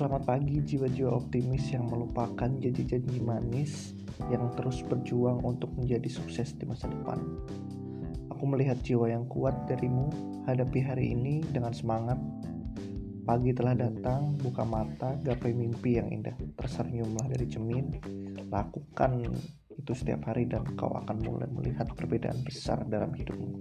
Selamat pagi jiwa-jiwa optimis yang melupakan janji-janji manis yang terus berjuang untuk menjadi sukses di masa depan. Aku melihat jiwa yang kuat darimu hadapi hari ini dengan semangat. Pagi telah datang, buka mata, gapai mimpi yang indah. Tersenyumlah dari cermin, lakukan itu setiap hari dan kau akan mulai melihat perbedaan besar dalam hidupmu.